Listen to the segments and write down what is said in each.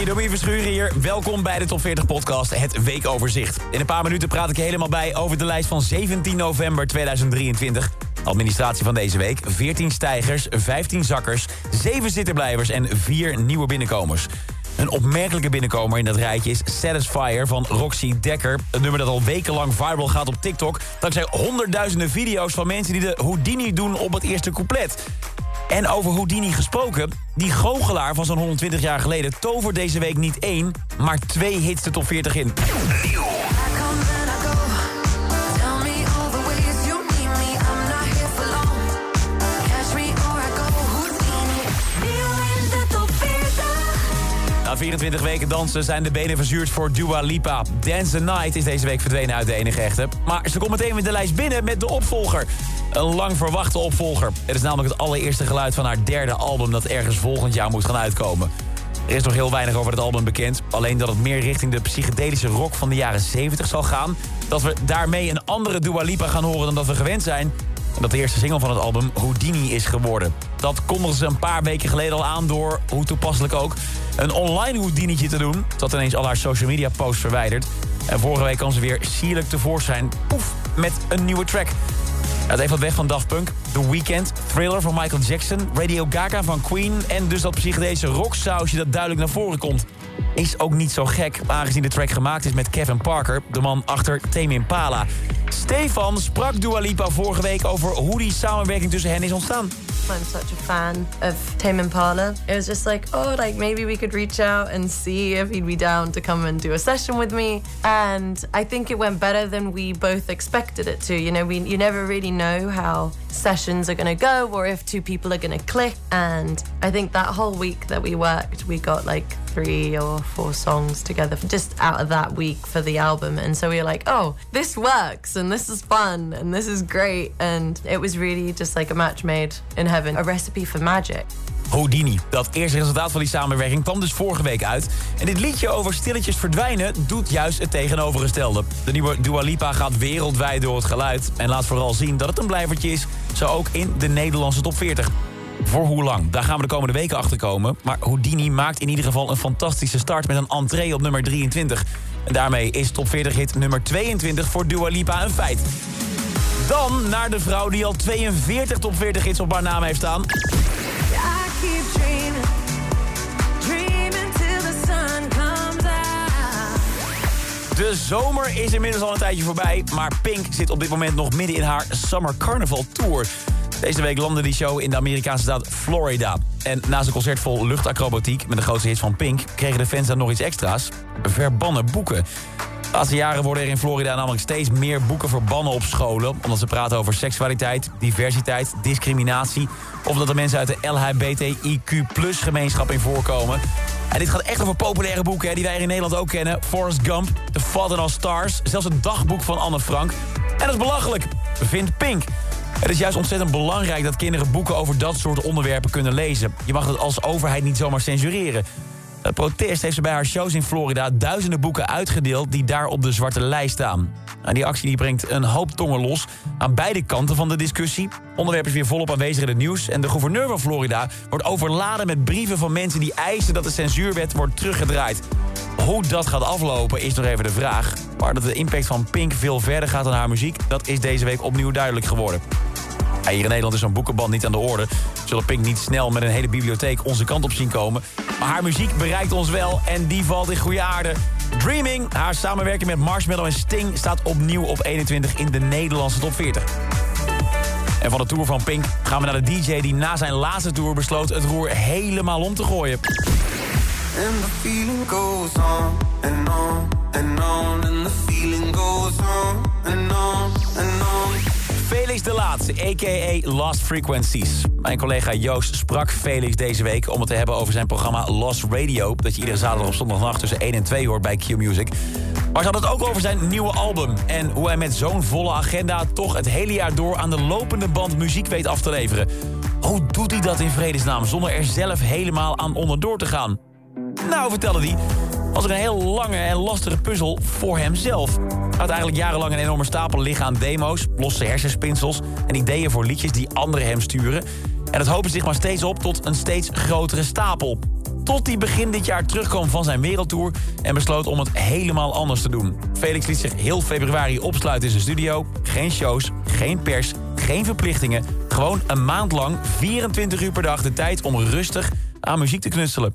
Hey, Domien Verschuren hier. Welkom bij de Top 40 podcast, het weekoverzicht. In een paar minuten praat ik helemaal bij over de lijst van 17 november 2023. Administratie van deze week, 14 stijgers, 15 zakkers, 7 zitterblijvers en 4 nieuwe binnenkomers. Een opmerkelijke binnenkomer in dat rijtje is Satisfyer van Roxy Dekker. Een nummer dat al wekenlang viral gaat op TikTok. Dankzij honderdduizenden video's van mensen die de Houdini doen op het eerste couplet. En over Houdini gesproken, die goochelaar van zo'n 120 jaar geleden... tovert deze week niet één, maar twee hits de top 40 in. 24 weken dansen zijn de benen verzuurd voor Dua Lipa. Dance the Night is deze week verdwenen uit de enige echte. Maar ze komt meteen weer de lijst binnen met de opvolger. Een lang verwachte opvolger. Het is namelijk het allereerste geluid van haar derde album... dat ergens volgend jaar moet gaan uitkomen. Er is nog heel weinig over het album bekend. Alleen dat het meer richting de psychedelische rock van de jaren 70 zal gaan. Dat we daarmee een andere Dua Lipa gaan horen dan dat we gewend zijn. Dat de eerste single van het album Houdini is geworden. Dat kondigden ze een paar weken geleden al aan door, hoe toepasselijk ook... een online Houdinietje te doen. Dat ineens al haar social media posts verwijderd. En vorige week kwam ze weer sierlijk tevoorschijn. Poef, met een nieuwe track. Het heeft wat weg van Daft Punk, The Weeknd, Thriller van Michael Jackson... Radio Gaga van Queen en dus dat psychedelische rocksausje dat duidelijk naar voren komt. Is ook niet zo gek, aangezien de track gemaakt is met Kevin Parker... de man achter Tame Impala. Stefan sprak Dua Lipa vorige week over hoe die samenwerking tussen hen is ontstaan. I'm such a fan of Tame Impala. It was just like, oh, like maybe we could reach out and see if he'd be down to come and do a session with me. And I think it went better than we both expected it to. You know, we you never really know how sessions are going to go or if two people are going to click. And I think that whole week that we worked, we got like three or four songs together just out of that week for the album. And so we were like, oh, this works and this is fun and this is great. And it was really just like a match made in heaven, a recipe for magic. Houdini. Dat eerste resultaat van die samenwerking kwam dus vorige week uit. En dit liedje over stilletjes verdwijnen doet juist het tegenovergestelde. De nieuwe Dua Lipa gaat wereldwijd door het geluid... en laat vooral zien dat het een blijvertje is, zo ook in de Nederlandse top 40. Voor hoe lang? Daar gaan we de komende weken achter komen. Maar Houdini maakt in ieder geval een fantastische start met een entree op nummer 23. En daarmee is top 40 hit nummer 22 voor Dua Lipa een feit. Dan naar de vrouw die al 42 top 40 hits op haar naam heeft staan. De zomer is inmiddels al een tijdje voorbij, maar Pink zit op dit moment nog midden in haar Summer Carnival Tour. Deze week landde die show in de Amerikaanse staat Florida. En na zijn concert vol luchtacrobatiek met de grootste hits van Pink... kregen de fans dan nog iets extra's. Verbannen boeken. De laatste jaren worden er in Florida namelijk steeds meer boeken verbannen op scholen... omdat ze praten over seksualiteit, diversiteit, discriminatie... of dat er mensen uit de LHBTIQ-gemeenschap in voorkomen. En dit gaat echt over populaire boeken hè, die wij in Nederland ook kennen. Forrest Gump, The Fault in All Stars, zelfs het dagboek van Anne Frank. En dat is belachelijk, vindt Pink. Het is juist ontzettend belangrijk dat kinderen boeken over dat soort onderwerpen kunnen lezen. Je mag het als overheid niet zomaar censureren. Protest heeft ze bij haar shows in Florida duizenden boeken uitgedeeld die daar op de zwarte lijst staan. En die actie die brengt een hoop tongen los aan beide kanten van de discussie. Onderwerp is weer volop aanwezig in het nieuws. En de gouverneur van Florida wordt overladen met brieven van mensen die eisen dat de censuurwet wordt teruggedraaid. Hoe dat gaat aflopen is nog even de vraag. Maar dat de impact van Pink veel verder gaat dan haar muziek... dat is deze week opnieuw duidelijk geworden. Hier in Nederland is zo'n boekenband niet aan de orde. Zullen Pink niet snel met een hele bibliotheek onze kant op zien komen. Maar haar muziek bereikt ons wel en die valt in goede aarde. Dreaming, haar samenwerking met Marshmallow en Sting... staat opnieuw op 21 in de Nederlandse top 40. En van de tour van Pink gaan we naar de DJ... die na zijn laatste tour besloot het roer helemaal om te gooien. And feeling goes on and on and on and the feeling goes on Felix de Laat, a.k.a. Lost Frequencies. Mijn collega Joost sprak Felix deze week om het te hebben over zijn programma Lost Radio... dat je iedere zaterdag op zondagnacht tussen 1 en 2 hoort bij Q-Music. Maar ze had het ook over zijn nieuwe album... en hoe hij met zo'n volle agenda toch het hele jaar door... aan de lopende band muziek weet af te leveren. Hoe doet hij dat in vredesnaam zonder er zelf helemaal aan onderdoor te gaan? Nou, vertelde hij, was er een heel lange en lastige puzzel voor hemzelf. Hij had eigenlijk jarenlang een enorme stapel liggen aan demo's... losse hersenspinsels en ideeën voor liedjes die anderen hem sturen. En het hopen zich maar steeds op tot een steeds grotere stapel. Tot hij begin dit jaar terugkwam van zijn wereldtour... en besloot om het helemaal anders te doen. Felix liet zich heel februari opsluiten in zijn studio. Geen shows, geen pers, geen verplichtingen. Gewoon een maand lang, 24 uur per dag... de tijd om rustig aan muziek te knutselen.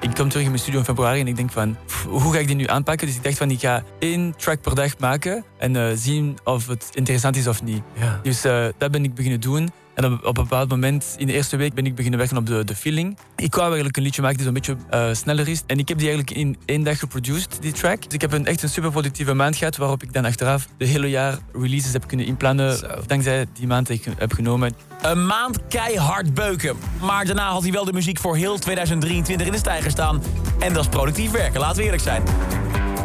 Ik kom terug in mijn studio in februari en ik denk van, hoe ga ik dit nu aanpakken? Dus ik dacht van, ik ga één track per dag maken en uh, zien of het interessant is of niet. Ja. Dus uh, dat ben ik beginnen doen. En op, op, een bepaald moment, in de eerste week, ben ik beginnen werken op de, de feeling. Ik wou eigenlijk een liedje maken die zo'n beetje uh, sneller is. En ik heb die eigenlijk in één dag geproduced, die track. Dus ik heb een, echt een super productieve maand gehad, waarop ik dan achteraf de hele jaar releases heb kunnen inplannen. Zo. Dankzij die maand die ik heb genomen. Een maand keihard beuken. Maar daarna had hij wel de muziek voor heel 2023 in de stijger staan. En dat is productief werken, laten we eerlijk zijn.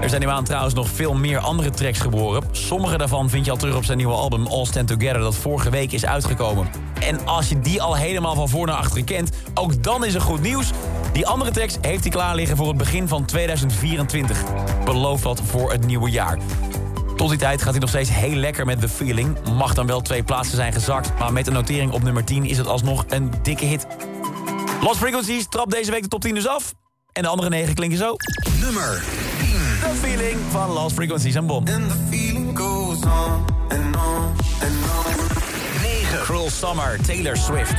Er zijn die maand trouwens nog veel meer andere tracks geboren. Sommige daarvan vind je al terug op zijn nieuwe album All Stand Together... dat vorige week is uitgekomen. En als je die al helemaal van voor naar achteren kent... ook dan is er goed nieuws. Die andere tracks heeft hij klaar liggen voor het begin van 2024. Beloof dat voor het nieuwe jaar. Tot die tijd gaat hij nog steeds heel lekker met The Feeling. Mag dan wel twee plaatsen zijn gezakt... maar met een notering op nummer 10 is het alsnog een dikke hit. Lost Frequencies trapt deze week de top 10 dus af. En de andere negen klinken zo. Nummer The Feeling van Lost Frequencies en Bom. And the feeling goes on and on and on. 9. Cruel Summer, Taylor Swift. 8.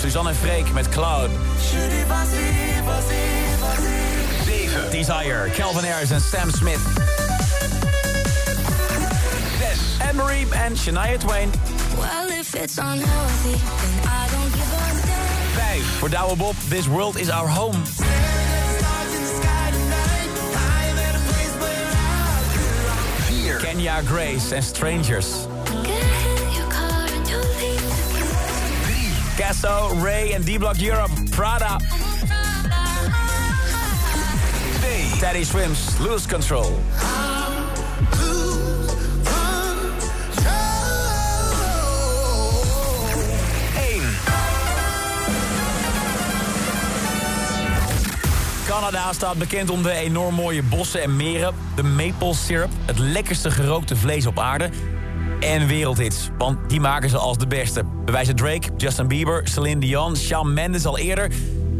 Suzanne en Freek met Cloud. 7. Desire, Calvin Harris en Sam Smith. 6. Anne-Marie en Shania Twain. Well, if it's unhealthy, then I 5. Voor Douwe Bob, This World Is Our Home. 4. Kenya Grace en Strangers. 3. Casso, Ray en D-Block Europe, Prada. 2. Teddy Swims, Lose Control. Canada staat bekend om de enorm mooie bossen en meren. De maple syrup, het lekkerste gerookte vlees op aarde. En wereldhits, want die maken ze als de beste. Bewijzen Drake, Justin Bieber, Celine Dion, Shawn Mendes al eerder.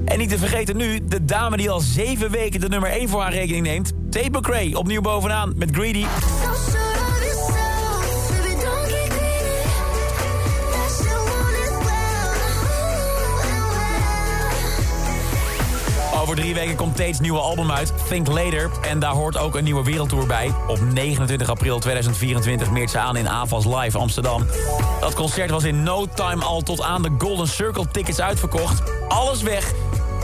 En niet te vergeten nu, de dame die al zeven weken de nummer 1 voor haar rekening neemt. Tate McRae, opnieuw bovenaan met Greedy. Weken komt Tate's nieuwe album uit, Think Later. En daar hoort ook een nieuwe wereldtour bij. Op 29 april 2024 meert ze aan in AVAS Live Amsterdam. Dat concert was in no time al tot aan de Golden Circle tickets uitverkocht. Alles weg.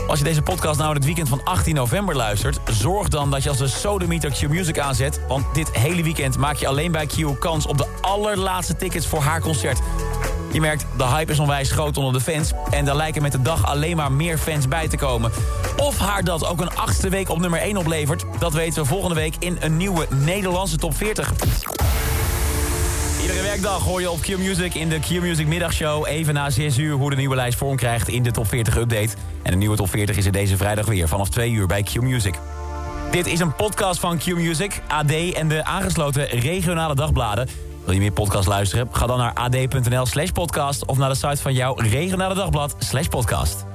Als je deze podcast nou in het weekend van 18 november luistert... zorg dan dat je als de Sodomieter Q Music aanzet... want dit hele weekend maak je alleen bij Q kans... op de allerlaatste tickets voor haar concert. Je merkt, de hype is onwijs groot onder de fans... en daar lijken met de dag alleen maar meer fans bij te komen. Of haar dat ook een achtste week op nummer 1 oplevert... dat weten we volgende week in een nieuwe Nederlandse top 40. Iedere werkdag hoor je op Q-Music in de Q-Music middagshow... even na 6 uur hoe de nieuwe lijst vorm krijgt in de top 40 update. En de nieuwe top 40 is er deze vrijdag weer vanaf 2 uur bij Q-Music. Dit is een podcast van Q-Music, AD en de aangesloten regionale dagbladen. Wil je meer podcast luisteren? Ga dan naar ad.nl slash podcast... of naar de site van jouw regionale dagblad slash podcast.